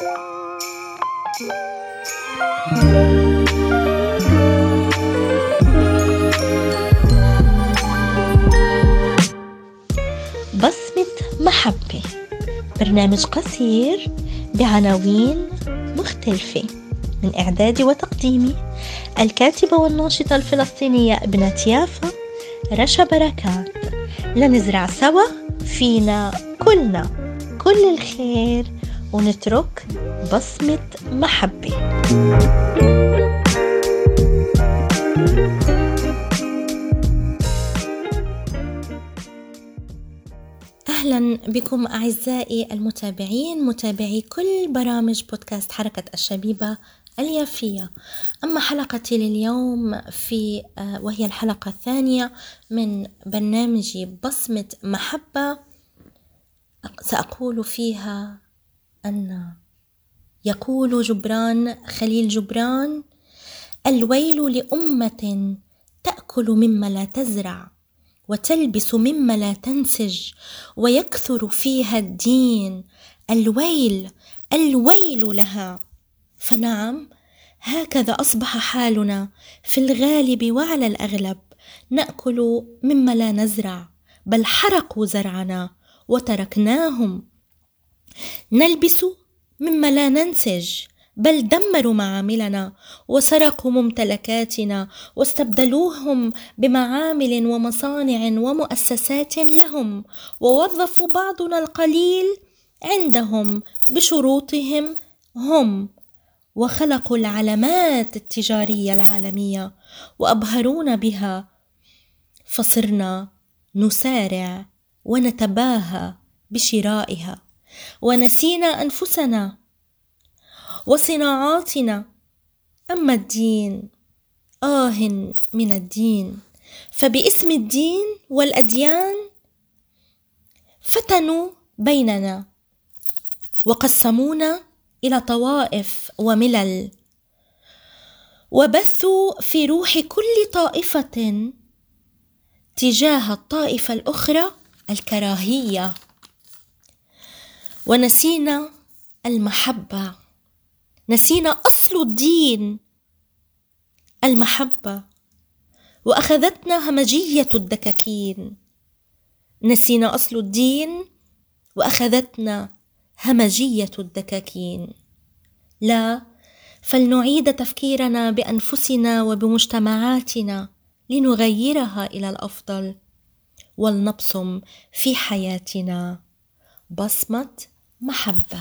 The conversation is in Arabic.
بصمة محبة برنامج قصير بعناوين مختلفة من إعدادي وتقديمي الكاتبة والناشطة الفلسطينية ابنة يافا رشا بركات. لنزرع سوا فينا كلنا كل الخير. ونترك بصمة محبة. أهلا بكم أعزائي المتابعين متابعي كل برامج بودكاست حركة الشبيبة اليافية. أما حلقتي لليوم في آه، وهي الحلقة الثانية من برنامجي بصمة محبة سأقول فيها أن يقول جبران خليل جبران الويل لأمة تأكل مما لا تزرع وتلبس مما لا تنسج ويكثر فيها الدين. الويل الويل لها. فنعم هكذا أصبح حالنا في الغالب وعلى الأغلب. نأكل مما لا نزرع بل حرقوا زرعنا وتركناهم. نلبس مما لا ننسج بل دمروا معاملنا وسرقوا ممتلكاتنا واستبدلوهم بمعامل ومصانع ومؤسسات لهم ووظفوا بعضنا القليل عندهم بشروطهم هم. وخلقوا العلامات التجارية العالمية وأبهرونا بها. فصرنا نسارع ونتباهى بشرائها. ونسينا أنفسنا وصناعاتنا. أما الدين آه من الدين. فباسم الدين والأديان فتنوا بيننا وقسمونا إلى طوائف وملل. وبثوا في روح كل طائفة تجاه الطائفة الأخرى الكراهية. ونسينا المحبة. نسينا أصل الدين المحبة. وأخذتنا همجية الدكاكين. نسينا أصل الدين وأخذتنا همجية الدكاكين. لا فلنعيد تفكيرنا بأنفسنا وبمجتمعاتنا لنغيرها إلى الأفضل. ولنبصم في حياتنا. بصمة محبة.